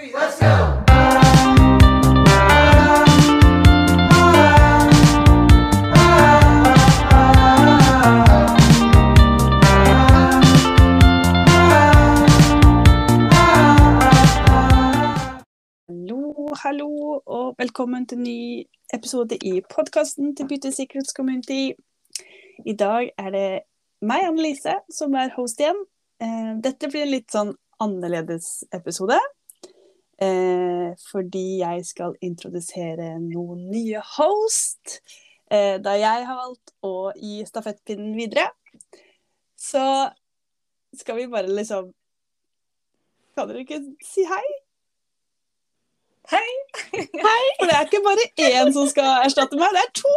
three, let's go! Hallo, og velkommen til ny episode i podkasten til Beauty Secrets Community. I dag er det meg, Annelise, som er host igjen. Eh, Dette blir en litt sånn annerledes episode. Eh, Fordi jeg skal introdusere noen nye host. eh, Da jeg har valgt å gi stafettpinnen videre. Så skal vi bare liksom Kan dere ikke si hei? Hei! For det er ikke bare én som skal erstatte meg, det er to!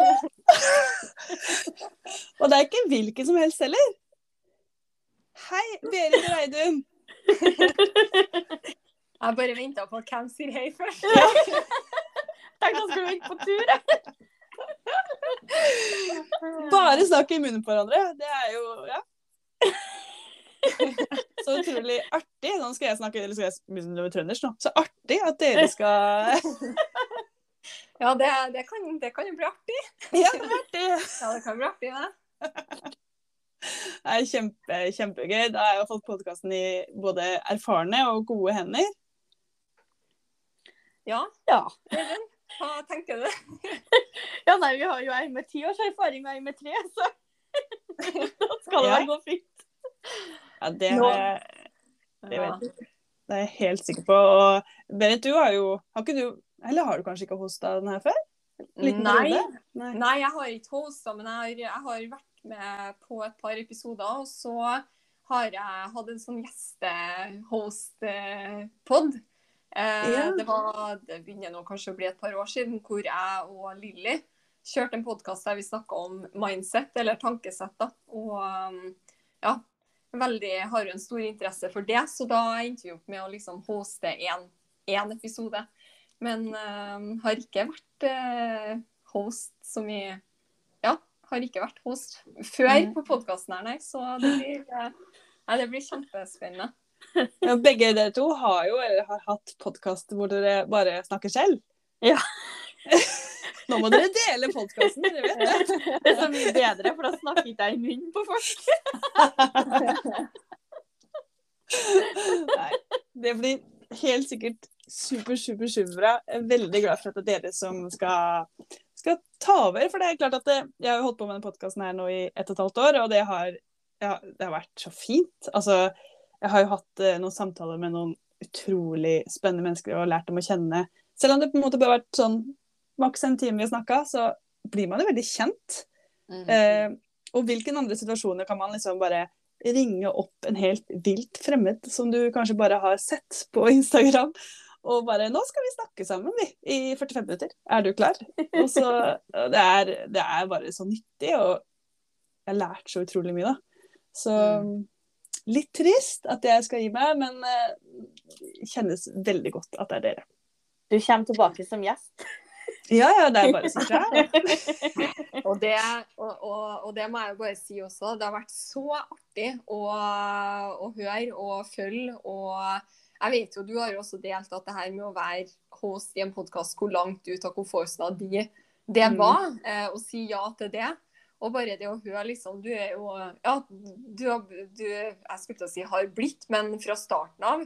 Og det er ikke hvilken som helst heller. Hei, Berit Reidun. Jeg bare venta på at hvem sier hei først. Tenkte han skulle vente på tur. Bare snakk i munnen på hverandre. Det er jo Ja. Så utrolig artig. Nå skal jeg snakke eller skal jeg begynne med trøndersk nå. Så artig at dere skal Ja, det, det, kan, det kan jo bli artig. Ja, det blir artig. Ja, det kan bli artig, det. Det er kjempe, kjempegøy. Da har jeg fått podkasten i både erfarne og gode hender. Ja, Ja. Hva tenker du? ja, nei, vi har jo ei med ti års erfaring og ei med tre, så da skal det Ja. vel gå fint. Ja, det har jeg Det vet jeg. Det er jeg helt sikker på. Og Berit, du har jo Har ikke du Eller har du kanskje ikke hosta den her før? Liten Nei. Nei. nei, jeg har ikke hosta, men jeg har, jeg har vært med på et par episoder. Og så har jeg hatt en sånn gjestehost-pod. Eh, Ja. det, var, det begynner nå kanskje å bli et par år siden, hvor jeg og Lilly kjørte en podkast der vi snakka om mindset, eller tankesett. da. Og um, ja, veldig, har jo en stor interesse for det, så da endte vi opp med å liksom hoste én episode. Men um, har ikke vært uh, host som i Ja, har ikke vært host før Mm. på podkasten her, nei. Så det blir, uh, nei, det blir kjempespennende. Ja, begge dere to har jo eller har hatt podkast hvor dere bare snakker selv. Ja. Nå må dere dele podkasten, dere vet det. Det er så mye bedre, for da snakker ikke jeg i munnen på folk. Nei, det blir helt sikkert super, super, superbra. Jeg er veldig glad for at det er dere som skal, skal ta over. For det er klart at det, jeg har jo holdt på med denne podkasten her nå i ett og et halvt år, og det har, ja, det har vært så fint. Altså, jeg har jo hatt eh, noen samtaler med noen utrolig spennende mennesker og lært dem å kjenne. Selv om det på en måte bare har vært sånn maks en time vi har snakka, så blir man jo veldig kjent. Eh, og hvilken andre situasjoner kan man liksom bare ringe opp en helt vilt fremmed som du kanskje bare har sett på Instagram, og bare 'Nå skal vi snakke sammen, vi, i 45 minutter. Er du klar?' Og så, det, er, det er bare så nyttig, og jeg har lært så utrolig mye, da. Så litt trist at jeg skal gi meg, men det kjennes veldig godt at det er dere. Du kommer tilbake som gjest. Ja, ja, det er bare å si fra. Og det, og, og, og det må jeg jo bare si også. Det har vært så artig å, å høre og følge. Og jeg vet jo du har jo også delt at det her med å være host i en podkast, hvor langt ut av komfortsona di det Mm. var. Eh, å si ja til det. Og bare det å høre liksom Du er jo Ja, du, du Jeg skulle til å si har blitt, men fra starten av,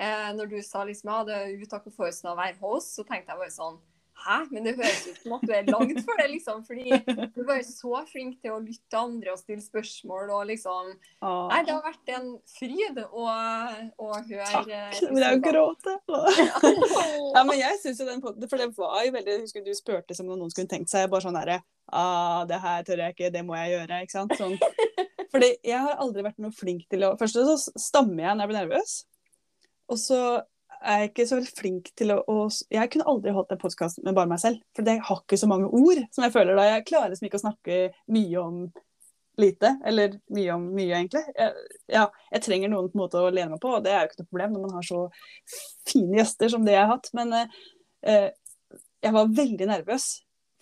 eh, når du sa liksom ja, det er ut av komfortsonen å være host, så tenkte jeg bare sånn Hæ? Men det høres ut som at du er langt for det, liksom. Fordi du er bare så flink til å lytte til andre og stille spørsmål og liksom Åh, Nei, det har vært en fryd å, å høre Takk. Liksom. Men jeg gråter. gråte. Ja, men jeg synes jo den For det var jo veldig husker du spurte som om noen skulle tenkt seg bare sånn derre ah, Det her tør jeg ikke, det må jeg gjøre. Ikke sant? Sånn. Fordi jeg har aldri vært noe flink til å Først så stammer jeg når jeg blir nervøs. Og så er jeg ikke så veldig flink til å, å Jeg kunne aldri holdt en podkast med bare meg selv. For det har ikke så mange ord som jeg føler da. Jeg klarer liksom ikke å snakke mye om lite. Eller mye om mye, egentlig. Jeg, ja, jeg trenger noen på en måte å lene meg på, og det er jo ikke noe problem når man har så fine gjester som det jeg har hatt. Men eh, eh, jeg var veldig nervøs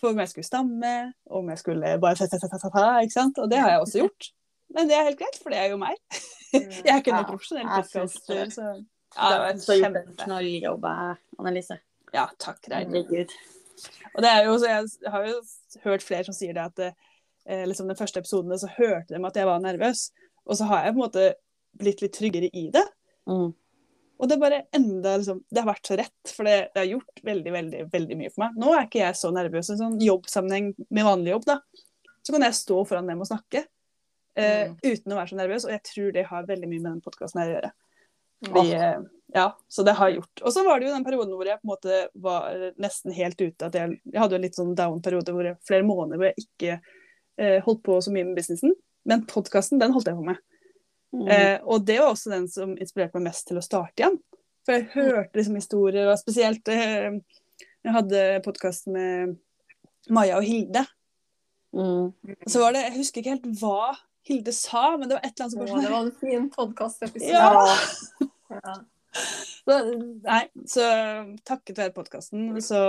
for om jeg skulle stamme, om jeg skulle bare ikke sant. Og det har jeg også gjort. Men det er helt greit, for det er jo meg. Jeg er ikke noen profesjonell podkaster, Ja, det var gjort en kjempe. knalljobb, Annelise. Ja, takk. Herregud. Og det er jo, så jeg har jo hørt flere som sier det at eh, liksom den første episoden så hørte de at jeg var nervøs. Og så har jeg på en måte blitt litt tryggere i det. Mm. Og det er bare enda liksom, Det har vært så rett, for det, det har gjort veldig veldig, veldig mye for meg. Nå er ikke jeg så nervøs i sånn jobbsammenheng med vanlig jobb. da. Så kan jeg stå foran dem og snakke eh, Mm. uten å være så nervøs. Og jeg tror det har veldig mye med den podkasten her å gjøre. Mm. Vi, eh, ja, så det har jeg gjort. Og så var det jo den perioden hvor jeg på en måte var nesten helt ute. At jeg, jeg hadde jo en litt sånn down-periode hvor jeg, flere måneder hvor jeg ikke eh, holdt på så mye med businessen. Men podkasten, den holdt jeg på med. Mm. Eh, og det var også den som inspirerte meg mest til å starte igjen. For jeg hørte liksom historier, og spesielt eh, Jeg hadde podkast med Maja og Hilde. Mm. Så var det, Jeg husker ikke helt hva Hilde sa, men det var et eller annet som var sånn det var en fin podkastepisode. Ja. Ja. Så, nei, så takket være podkasten så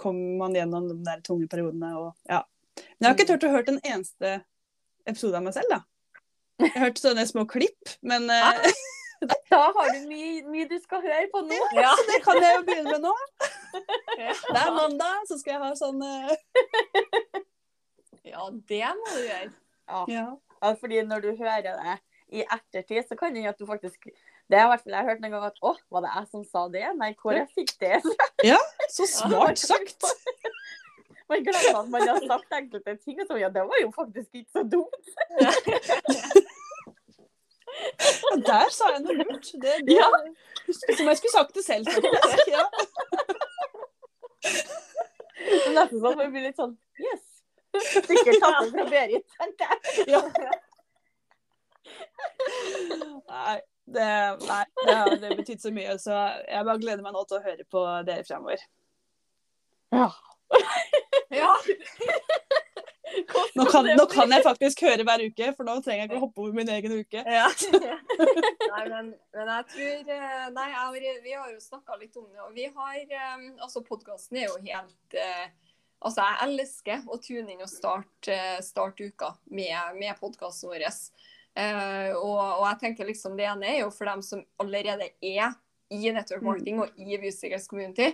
kom man gjennom de der tunge periodene. Og, ja. Men jeg har ikke turt å høre en eneste episode av meg selv, da. Jeg har hørt sånne små klipp, men ja. Da har du mye, mye du skal høre på nå. Ja. så det kan jeg jo begynne med nå. Det er mandag, så skal jeg ha sånn eh, ja, det må du gjøre. Ja. ja. Ja, fordi når du hører det i ettertid, så kan det hende at du faktisk Det har i hvert fall jeg hørt en gang at Å, var det jeg som sa det? Nei, hvor jeg fikk det fra? Så smart sagt! Man glemmer at man har sagt enkelte ting, og så ja, det var jo faktisk ikke så dumt. Ja, der sa jeg noe lurt. Det, det Ja. som jeg skulle sagt det selv. faktisk. Ja. Er nesten sånn man blir litt sånn Yes. Sikkert tatt det fra Berit. Ja. Nei, det, nei, det har det betydd så mye, så jeg bare gleder meg nå til å høre på dere fremover. Ja. Ja. Nå kan, nå kan jeg faktisk høre hver uke, for nå trenger jeg ikke å hoppe over min egen uke. Ja. Nei, men, men jeg tror eh, Nei, jeg, vi har jo snakka litt om det, og vi har eh, Altså, podkasten er jo helt eh, Altså, jeg elsker å tune inn og starte, start uka med, med podkasten vår. Eh, og, og jeg tenker liksom det ene er jo for dem som allerede er i network marketing og i Viewsikkerhets community,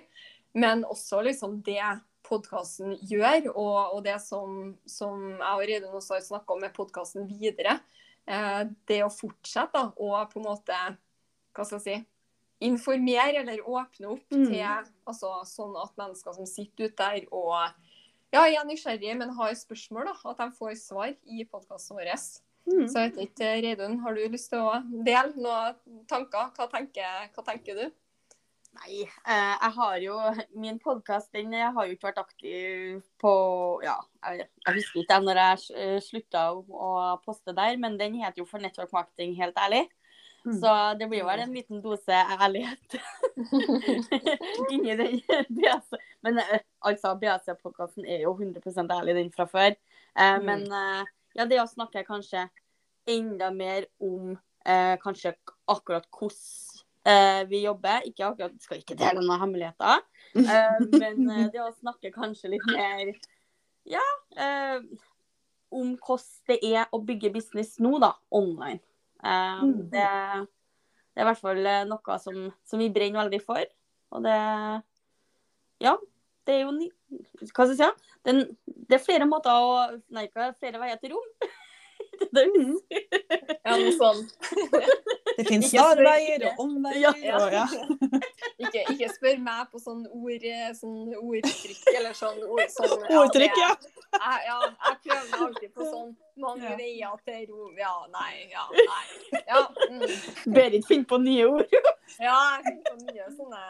men også liksom det podkasten gjør, og, og det som, som jeg og Reidun også har snakka om med podkasten videre. Eh, det å fortsette da, og på en måte hva skal jeg si, informere eller åpne opp Mm. til altså, sånn at mennesker som sitter ute der og ja, er nysgjerrige, men har spørsmål, da, at de får svar i podkasten vår. Mm. Så jeg vet ikke, Reidun, har du lyst til å dele noen tanker? Hva tenker, hva tenker du? Nei, eh, jeg har jo Min podkast den jeg har jo ikke vært aktiv på Ja, jeg, jeg husker ikke når jeg eh, slutta å, poste der, men den heter jo For network marketing, helt ærlig. Mm. Så det blir vel en liten dose ærlighet inni den BAC. Men eh, altså, BAC-podkasten er jo 100% ærlig, den fra før. Eh, Mm. Men eh, ja, det å snakke kanskje enda mer om eh, kanskje akkurat hvordan eh, vi jobber. Ikke akkurat, skal ikke dele noen hemmeligheter, eh, men det å snakke kanskje litt mer ja, eh, om hvordan det er å bygge business nå, da, online. Eh, Mm. det, det er i hvert fall eh, noe som, som vi brenner veldig for. Og det Ja, det er jo. Hva skal jeg si? Det er flere måter å Nei, ikke flere veier til rom. det er det. Ja, noe sånn. Det finnes Ikke snarveier og omveier. Ja. Og, ja. Ikke, ikke spør meg på sånn, ord, sånn ordtrykk eller sånn ord sånn, Ordtrykk, ja. Jeg, ja, jeg prøver meg alltid på sånn mange Ja. veier til ro Ja, nei, ja, nei. Ja, mm. Berit finner på nye ord. ja jeg finner på nye sånne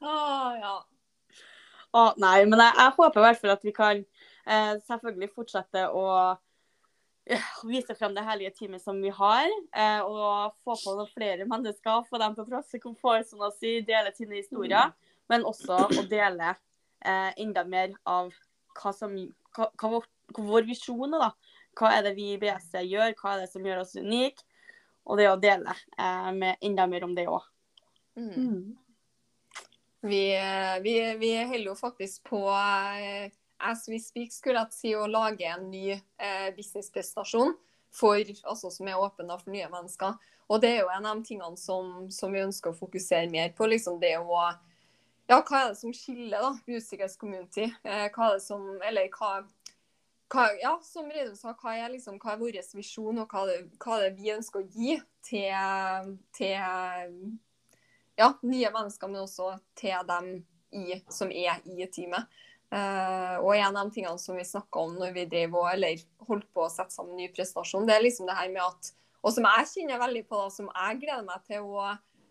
ah, ja. Å, nei, men jeg, jeg håper i hvert fall at vi kan eh, selvfølgelig fortsette å eh, vise frem det herlige teamet som vi har, eh, og få på noen flere mennesker, få dem på plass i komfort, sånn og si, dele sine historier, men også å dele eh, enda mer av hva som hva, hva vår, hva vår visjon er, da. Hva er det vi i BSC gjør, hva er det som gjør oss unike? Og det å dele eh, med enda mer om det òg. Mm. Vi, vi, vi holder jo faktisk på eh, as we speak, skulle jeg si, å lage en ny eh, businessprestasjon for, altså, som er åpen for nye mennesker. Og det er jo en av de tingene som, som vi ønsker å fokusere mer på. liksom det å ja, hva er det som skiller da, usikkerhetscommunity? Eh, hva er det som Eller hva, hva Ja, som Reidun sa, hva er, liksom, hva er vår visjon, og hva er, det, hva er det vi ønsker å gi til, til ja, nye mennesker, men også til dem i, som er i teamet. Uh, og en av de tingene som vi snakka om når vi drev og, eller holdt på å sette sammen ny prestasjon, det er liksom det her med at Og som jeg kjenner veldig på, da, som jeg gleder meg til å,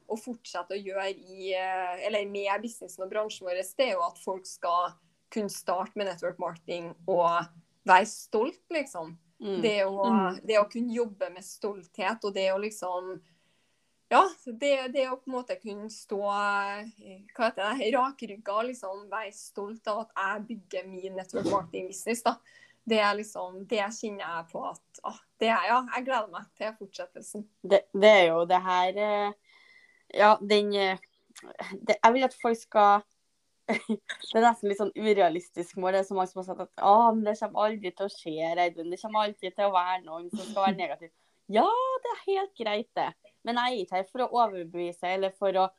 å fortsette å gjøre i, uh, eller med businessen og bransjen vår, det er jo at folk skal kunne starte med network marketing og være stolt, liksom. Mm. Det, å, mm. det, å, kunne jobbe med stolthet og det å liksom ja, det, det, å på en måte kunne stå eh, hva heter det, rakrygga og liksom være stolt av at jeg bygger min network marketing business, da. Det liksom, det kjenner jeg på at ah, det ja, jeg gleder meg til fortsettelsen. Det, det er jo det her eh, Ja, den eh, Jeg vil at folk skal det er nesten litt sånn urealistisk mål. Det er så mange som har sagt at ah, men det kommer aldri til å skje, Reidun. Det kommer alltid til å være noen som skal være negativ. Ja, det er helt greit, det. Men jeg er ikke her for å overbevise eller for å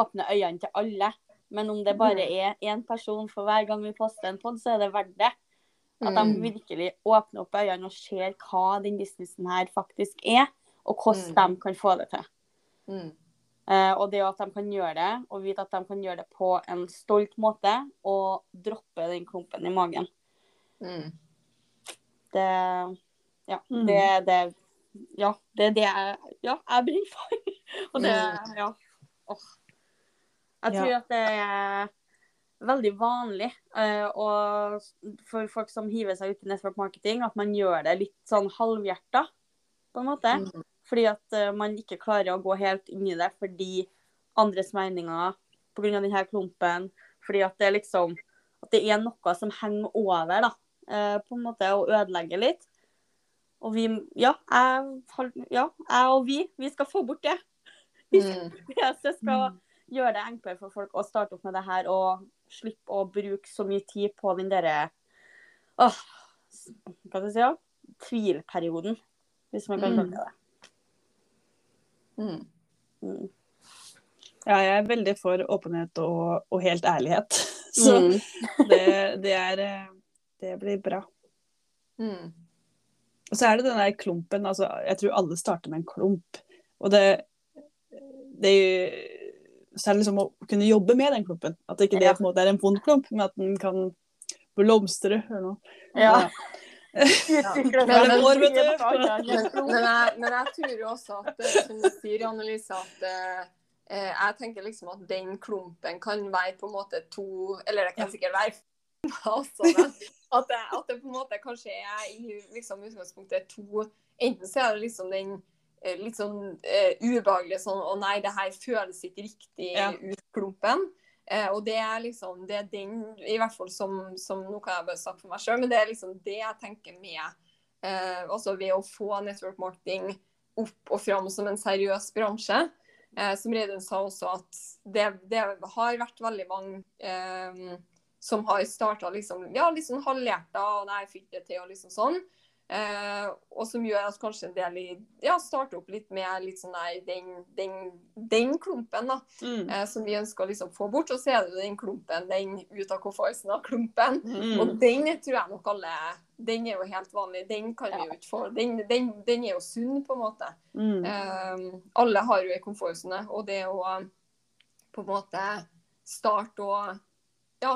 åpne øynene til alle. Men om det bare er én person for hver gang vi poster en pod, så er det verdt det. At de mm. virkelig åpner opp øynene og ser hva den businessen her faktisk er, og hvordan mm. de kan få det til. Mm. Uh, og det at de kan gjøre det, og vite at de kan gjøre det på en stolt måte, og droppe den klumpen i magen. Mm. Det Ja, mm. det, det ja, det er det jeg, ja, jeg brenner for. Og det mm. Ja. Oh. Jeg tror ja. at det er veldig vanlig uh, for folk som hiver seg ut i network marketing, at man gjør det litt sånn halvhjerta, på en måte. Mm. Fordi at uh, man ikke klarer å gå helt inn i det fordi andres meninger pga. denne klumpen. Fordi at det liksom At det er noe som henger over, da. Uh, på en måte, og ødelegger litt. Og vi Ja, jeg, ja, jeg og vi, vi skal få bort det. Mm. jeg skal mm. gjøre det enklere for folk å starte opp med det her og slippe å bruke så mye tid på den derre Åh, hva skal jeg si? Ja? Tvilperioden, hvis man kan kalle det det. Mm. Mm. Ja, jeg er veldig for åpenhet og, og helt ærlighet. Så mm. det, det, er eh, Det blir bra. Mm. Og så er det den der klumpen. altså Jeg tror alle starter med en klump. Og det, det er jo så er det liksom å kunne jobbe med den klumpen. At ikke det på en måte er en vond klump, men at den kan blomstre eller noe. Ja. ja. Men, år, men, jeg, men, jeg, tror jo også at, eh, som du sier, Annelise, at eh, eh, jeg tenker liksom at den klumpen kan være på en måte to Eller det kan sikkert være men at det, at det, på en måte kanskje er i liksom, utgangspunktet to Enten så er det liksom den eh, litt sånn uh, ubehagelige sånn Å nei, det her føles ikke riktig ja. ut klumpen. Uh, og det er liksom det er den, i hvert fall som, som Nå kan jeg bare snakke for meg sjøl, men det er liksom det jeg tenker med uh, Altså ved å få network marketing opp og fram som en seriøs bransje. Som Reidun sa også, at det, det, har vært veldig mange som har starta liksom, ja, litt sånn halvhjerta og nei, fikk det til og liksom sånn. Eh, og som gjør at kanskje en del i, ja, starter opp litt med litt sånn nei, den, den, den klumpen da, mm. eh, som vi ønsker å liksom få bort. Og så er det den klumpen, den ut av komforten av klumpen. Mm. Og den tror jeg nok alle Den er jo helt vanlig. Den kan vi jo ikke få. Den, den, den, er jo sunn, på en måte. Mm. Eh, alle har jo en komfortsone, og det å på en måte starte å ja,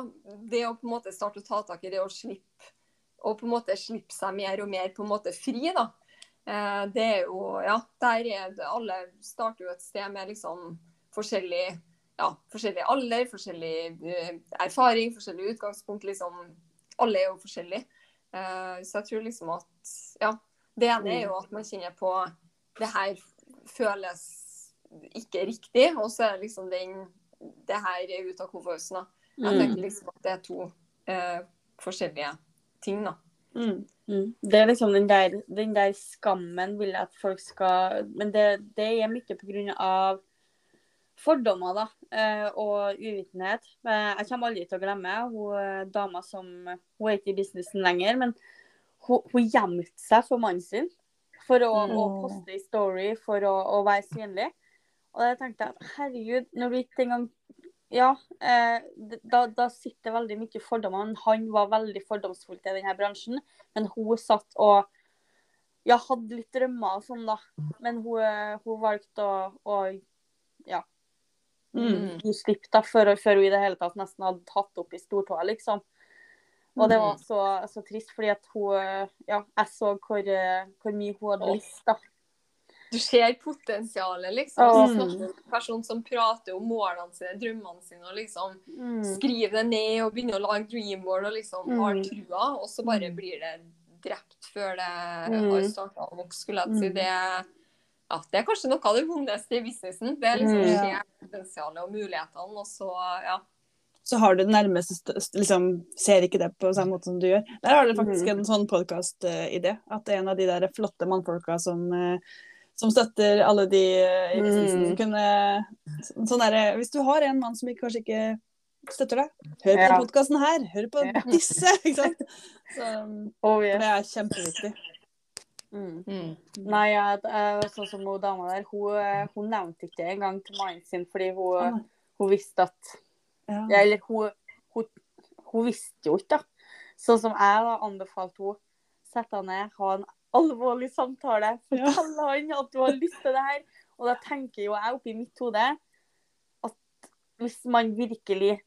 det å på en måte starte å ta tak i det å slippe og på en måte slippe seg mer og mer på en måte fri, da. Eh, det er jo Ja, der er det Alle starter jo et sted med liksom forskjellig ja, forskjellig alder, forskjellig uh, erfaring, forskjellig utgangspunkt. liksom, Alle er jo forskjellige. Uh, så jeg tror liksom at ja, Det ene er jo at man kjenner på det her føles ikke riktig, og så er det liksom den det her er ut av komfortsonen. Jeg mm. tenker liksom at det er to eh, forskjellige ting, da. Mm. Mm. Det er liksom den der, den der, skammen vil jeg at folk skal Men det, det er mye pga. fordommer da, eh, og uvitenhet. Jeg kommer aldri til å glemme hun eh, dama som Hun er ikke i businessen lenger, men hun, hun gjemte seg for mannen sin for å, å Mm. poste i story for å, å være synlig. Og jeg tenkte at herregud, når du ikke engang Ja, eh, da, da sitter veldig mye fordommer. Han var veldig fordomsfull til denne bransjen, men hun satt og ja, hadde litt drømmer og sånn, da. Men hun, eh, hun valgte å, å ja, Mm. gi slipp da, før, før hun i det hele tatt nesten hadde tatt opp i stortåa, liksom. Og det var så, så trist, fordi at hun eh, Ja, jeg så hvor, eh, hvor mye hun hadde lyst, da. Du ser potensialet, liksom. Mm. En person som prater om målene sine, drømmene sine, og liksom Mm. skriver det ned og begynner å lage dreamboard og liksom har Mm. trua, og så bare blir det drept før det Mm. har starta å vokse, skulle jeg si. Mm. Det, ja, det er kanskje noe av det vondeste i businessen. Det er liksom Mm. å potensialet og mulighetene, og så, ja. Så har du det nærmeste st- st- liksom ser ikke det på samme måte som du gjør. Der har du faktisk Mm. en sånn podkast-idé. At det er en av de der flotte mannfolka som, eh, som støtter alle de eh, i businessen. som Kunne, sånn der, hvis du har en mann som ikke, kanskje ikke støtter deg, hør på Ja. denne podkasten her. Hør på Ja. disse! Ikke sant? Så, Oh, yes. det er kjempeviktig. mm. Nei, jeg, jeg, sånn som hun dama der, hun, eh, hun nevnte ikke det engang til mannen sin, fordi hun, Ah. hun visste at Ja. ja, Eller hun, hun, hun visste jo ikke, da. Sånn som jeg da anbefalte henne. sette deg ned, ha en alvorlig samtale. Ja. Fortell han at du har lyst til det her. Og da tenker jo jeg oppi mitt hode at hvis man virkelig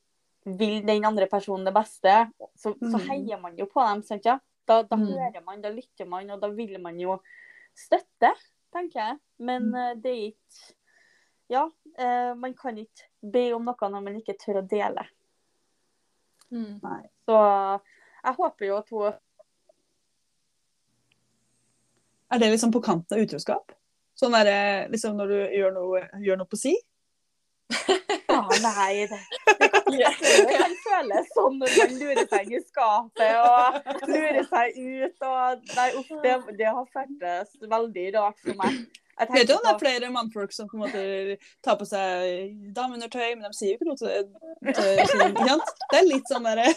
vil den andre personen det beste, så, så Mm. heier man jo på dem, sant ja? Da, da Mm. hører man, da lytter man, og da vil man jo støtte, tenker jeg. Men Mm. eh, det er ikke Ja, eh, man kan ikke be om noe når man ikke tør å dele. Mm. Så jeg håper jo at hun Er det liksom på kanten av utroskap? Sånn der, liksom når du gjør noe, gjør noe på si? Ja, nei, det, det, kan, det føles sånn når man lurer seg i skapet og lurer seg ut og Nei, uff, det, det har føltes veldig rart for meg. Jeg Vet du om det er flere mannfolk som på en måte tar på seg dameundertøy, men de sier jo ikke noe til, ikke? Det er litt sånn derre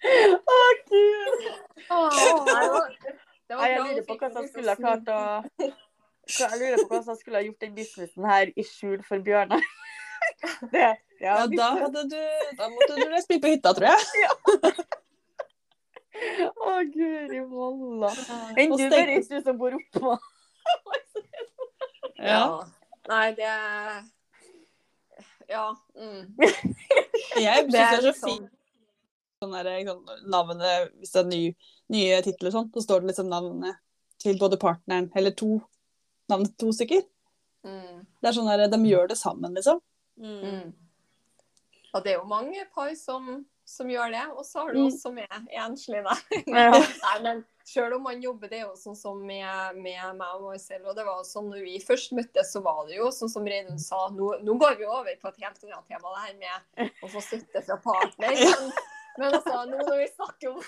Å, Gud! Åh, nei, jeg lurer på hva hvordan det skulle ha klart å Jeg lurer på hvordan han skulle ha gjort den businessen her i skjul for Bjørnar. Ja, Ja, da hadde du Da måtte du reist mye på hytta, tror jeg. Å, guri malla. snu. Enn du, Berit, du som bor oppå. Ja. Nei, det Ja. Mm. Jeg syns det er så liksom- fint sånn der, navnet Hvis det er ny, nye titler og sånn, så står det liksom navnet til både partneren eller to. Navnet til to stykker. Mm. Det er sånn der, De gjør det sammen, liksom. Mm. Og det er jo mange par som, som gjør det, og så har du Mm. oss som er enslige, nei. Nei men selv om man jobber, det er jo sånn som med, med meg og Marcel, og det var sånn når vi først møttes, så var det jo sånn som Reidun sa, nå, nå går vi over på et helt annet tema, det her med å få støtte fra partner. Men, men altså, nå når vi snakker om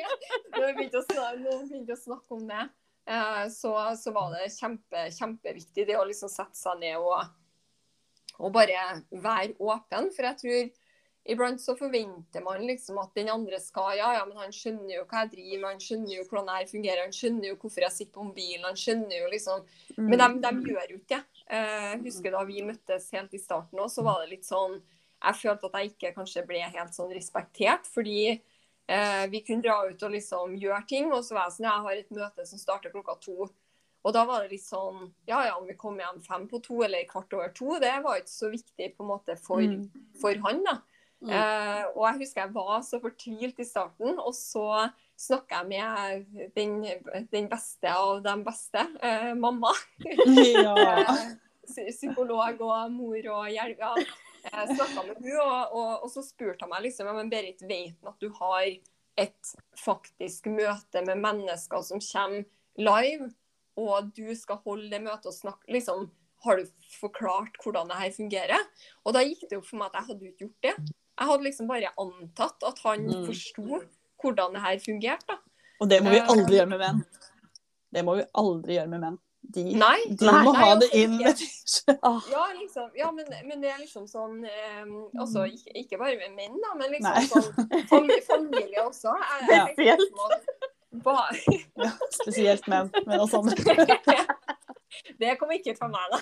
Når vi begynte å snakke, nå begynte å snakke om det, eh, så, så var det kjempe, kjempeviktig det å liksom sette seg ned og, og bare være åpen. For jeg tror iblant så forventer man liksom at den andre skal Ja, ja, men han skjønner jo hva jeg driver med, han skjønner jo hvordan her fungerer, han skjønner jo hvorfor jeg sitter på mobilen, han skjønner jo liksom Men de, de gjør jo ikke det. Eh, Jeg husker da vi møttes helt i starten òg, så var det litt sånn Jeg følte at jeg ikke kanskje ble helt sånn respektert, fordi eh, vi kunne dra ut og liksom gjøre ting, og så var jeg sånn Jeg har et møte som starter klokka to. Og da var det litt sånn Ja ja, om vi kom hjem fem på to eller kvart over to, det var ikke så viktig på en måte for, Mm. for han, da. Mm. Eh, og jeg husker jeg var så fortvilt i starten, og så snakka jeg med den, den beste av de beste, eh, mamma. Ja. Psykolog og mor og hjelp. Jeg snakka med hun, og, og, og så spurte hun meg liksom, men Berit, vet du at du har et faktisk møte med mennesker som kommer live, og du skal holde det møtet og snakke liksom, Har du forklart hvordan det her fungerer? Og da gikk det opp for meg at jeg hadde ikke gjort det. Jeg hadde liksom bare antatt at han Mm. forsto hvordan det her fungerte. da. Og det må vi aldri gjøre med menn. Det må vi aldri gjøre med menn. De, Nei, de nei, må nei, ha det altså inn ikke. med tisje. Ja, liksom, ja men, men det er liksom sånn eh, også, ikke, ikke bare med menn, da, men Nei. liksom sånn familie, familie også. Jeg, jeg liksom at Bare Ja, spesielt menn, men også andre. Det kom ikke fra meg, da.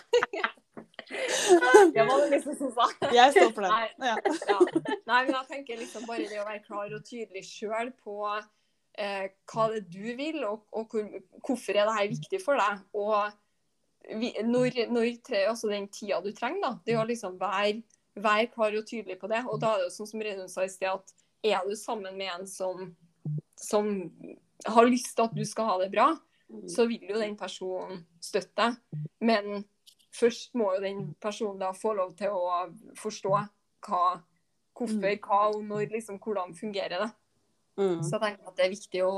Det var det liksom som sa. Jeg står for Nei. den. Ja. Ja. Nei, men jeg tenker liksom bare det å være klar og tydelig sjøl på eh, hva det er du vil, og, og hvor, hvorfor er dette viktig for deg. Og vi, når, når tre, altså den tida du trenger, da, det er å liksom være, være klar og tydelig på det. Og da er det jo sånn som Reidun sa i sted, at er du sammen med en som, som har lyst til at du skal ha det bra, så vil jo den personen støtte deg. Men først må jo den personen da få lov til å forstå hva, hvorfor, hva og når, liksom, hvordan fungerer det. Mm. Så jeg tenker at det er viktig å,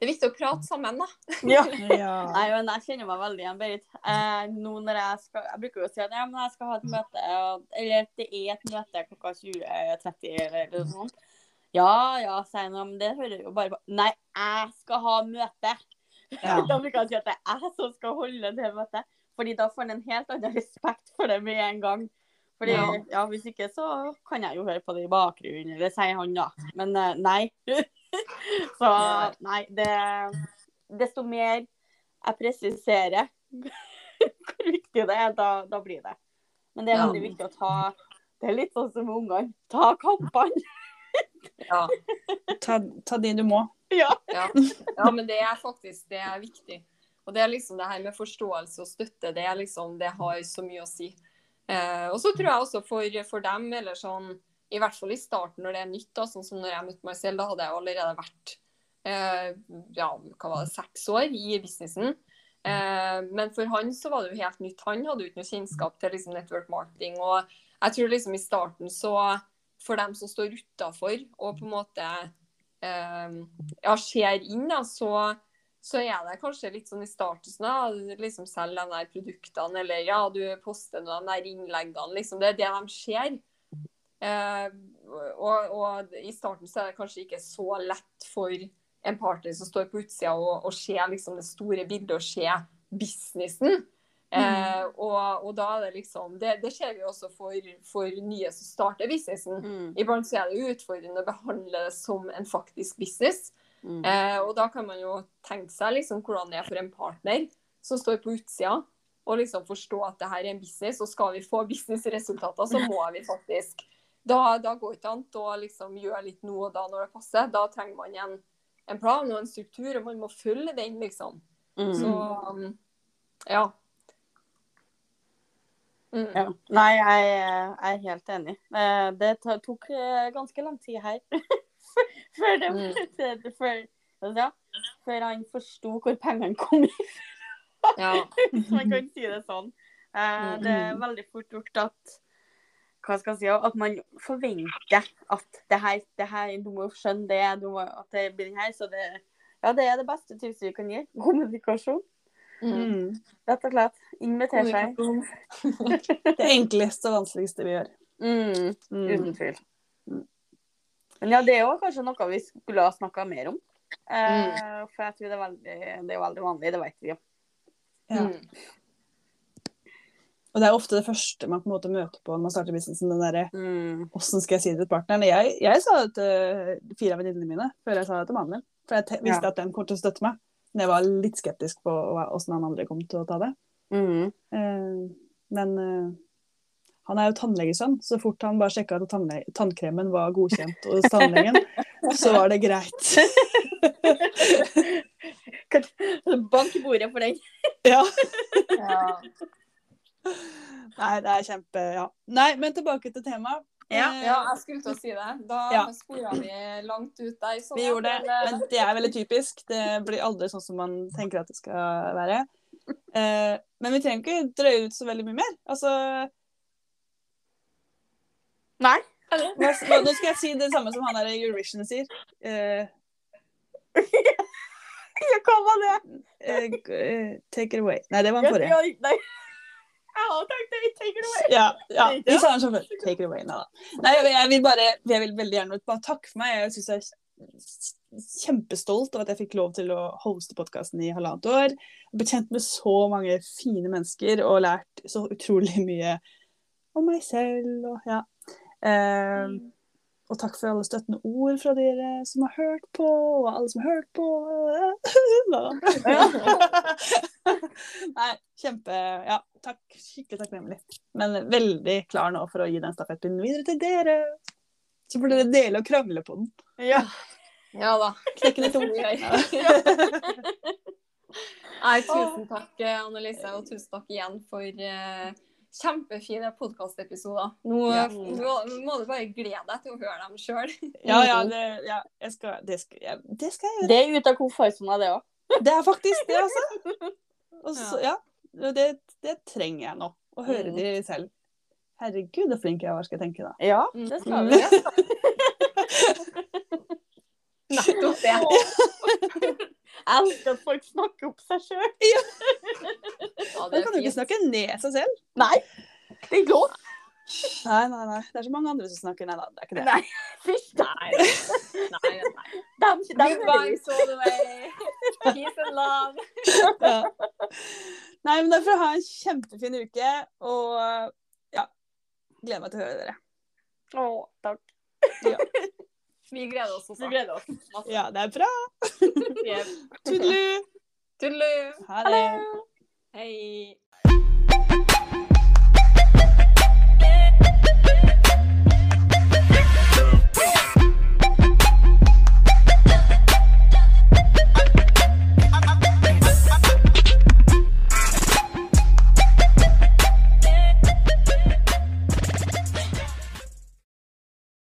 det er viktig å prate sammen, da. Ja. Ja. Nei, men jeg kjenner meg veldig igjen, Berit. Eh, nå når jeg skal Jeg bruker jo å si at ja, men jeg skal ha et møte, eller det er et møte klokka 20.30 eller noe sånt. Ja ja, sier han, men det hører jo bare på Nei, jeg skal ha møte. Ja. Da bruker jeg å si at det er jeg som skal holde det møtet. Fordi da får han en helt annen respekt for det med en gang. Fordi, Ja. ja. Hvis ikke så kan jeg jo høre på det i bakgrunnen, eller sier han da. Men eh, nei. så nei, det Desto mer jeg presiserer hvor viktig det er, da, da blir det. Men det er Ja. veldig viktig å ta Det er litt sånn som med ungene. Ta kampene. Ja. Ta, ta de du må. Ja. Ja. ja, men det er faktisk det er viktig. Og det er liksom det her med forståelse og støtte, det er liksom, det har så mye å si. Eh, og så tror jeg også for, for dem, eller sånn, i hvert fall i starten når det er nytt, da, sånn som når jeg møtte meg selv, da hadde jeg allerede vært eh, ja, hva var det, seks år i businessen. Eh, men for han så var det jo helt nytt. Han hadde jo ikke noe kjennskap til liksom, network marketing. Og jeg tror liksom i starten så, for dem som står utafor og på en måte eh, ja, ser inn, da, så, så er det kanskje litt sånn i starten da, liksom selger de der produktene, eller ja, du poster noen av de der innleggene, liksom. Det er det de ser. Eh, og, og i starten så er det kanskje ikke så lett for en partner som står på utsida og, og ser liksom det store bildet og ser businessen. Eh, og, og da er det liksom Det, det ser vi også for, for nye som starter businessen. Mm. Iblant så er det utfordrende å behandle det som en faktisk business. Mm. Eh, og da kan man jo tenke seg liksom hvordan det er for en partner som står på utsida, og liksom forstå at det her er en business, og skal vi få businessresultater, så må vi faktisk Da, da går det ikke an å liksom gjøre litt nå og da når det passer. Da trenger man en, en plan og en struktur, og man må følge den, liksom. Mm. Så ja. Mm. Ja. Nei, jeg, jeg er helt enig. Eh, Det tok eh, ganske lang tid her før, de, Mm. før, altså, før han forsto hvor pengene kom fra, ja. hvis man kan si det sånn. Eh, Mm. Det er veldig fort gjort at hva skal jeg si, at man forventer at det her, det her du må skjønne det, du må, at det blir den her. Så det, ja, det er det beste tipset vi kan gi. Kommunikasjon, Mm. Mm. rett og slett. Inviter seg. Det enkleste og vanskeligste vi gjør. Mm. Mm. Uten tvil. Men ja, det er jo kanskje noe vi skulle ha snakka mer om. Eh, For jeg tror det er veldig, det er veldig vanlig, det vet vi jo. Ja. Mm. Og det er ofte det første man på en måte møter på når man starter businessen. den der, Mm. Hvordan skal jeg si det til partneren? Jeg, jeg sa det til fire av venninnene mine før jeg sa det til mannen min. For jeg te- visste Ja. at den kom til å støtte meg. Men jeg var litt skeptisk på åssen han andre kom til å ta det. Mm. Eh, men eh, han er jo tannlegesønn, så fort han bare sjekka at tannkremen var godkjent hos tannlegen, så var det greit. Bank i bordet for den. ja. Ja. Nei, det er kjempe Ja. Nei, men tilbake til temaet. Ja. Eh, Ja, jeg skulle til å si det. Da Ja. spora vi langt ut der. sånn Vi gjorde det, men, det er veldig typisk. Det blir aldri sånn som man tenker at det skal være. Eh, men vi trenger ikke drøye ut så veldig mye mer. Altså, Nei. nå skal jeg si det samme som han der i Eurovision sier. Uh, Ja, hva var det? eh, eh, take it away. Nei, det var den forrige. Ja, Nei. Jeg har tenkt det. Take it away. Ja, ja. Vi sa den før. Take it away. Nei da. Nei, jeg, vil bare Jeg vil veldig gjerne bare takke for meg. Jeg syns jeg er kjempestolt av at jeg fikk lov til å hoste podkasten i halvannet år. Blitt kjent med så mange fine mennesker og lært så utrolig mye om meg selv og ja. Eh, Og takk for alle støttende ord fra dere som har hørt på, og alle som har hørt på. Nei, kjempe Ja, takk. Skikkelig takknemlig. Men veldig klar nå for å gi den stafettpinnen videre til dere. Så får dere dele og krangle på den. Ja. Ja da. Knekke litt i to. Nei, tusen takk, Annelise, og tusen takk igjen for uh, kjempefine podkastepisoder. Nå, Ja. nå må du bare glede deg til å høre dem sjøl. Ja, ja, det, ja jeg skal, det, skal, ja, det skal jeg gjøre. Det er ute av komfortsona, det òg. Det er faktisk det, altså. Også, ja, det, det trenger jeg nå. Å høre Mm. de selv. Herregud, så flink jeg var, skal jeg tenke da. Ja, Mm. det skal vi. Nettopp det. Jeg elsker at folk snakker opp seg sjøl. Ja, Da kan du ikke snakke ned seg selv. Nei, det er ikke lov. Nei, nei, nei. Det er så mange andre som snakker ned, da. Det er ikke det. Nei, fysj. Nei, nei, nei. Dem, dem all the way. Peace and love. Ja. Nei, men derfor ha en kjempefin uke, og ja, gleder meg til å høre dere. Å, takk. Vi gleder oss også. Vi gleder oss. masse. Ja, det er bra. Tudelu. Tudelu. Ha det. Hei.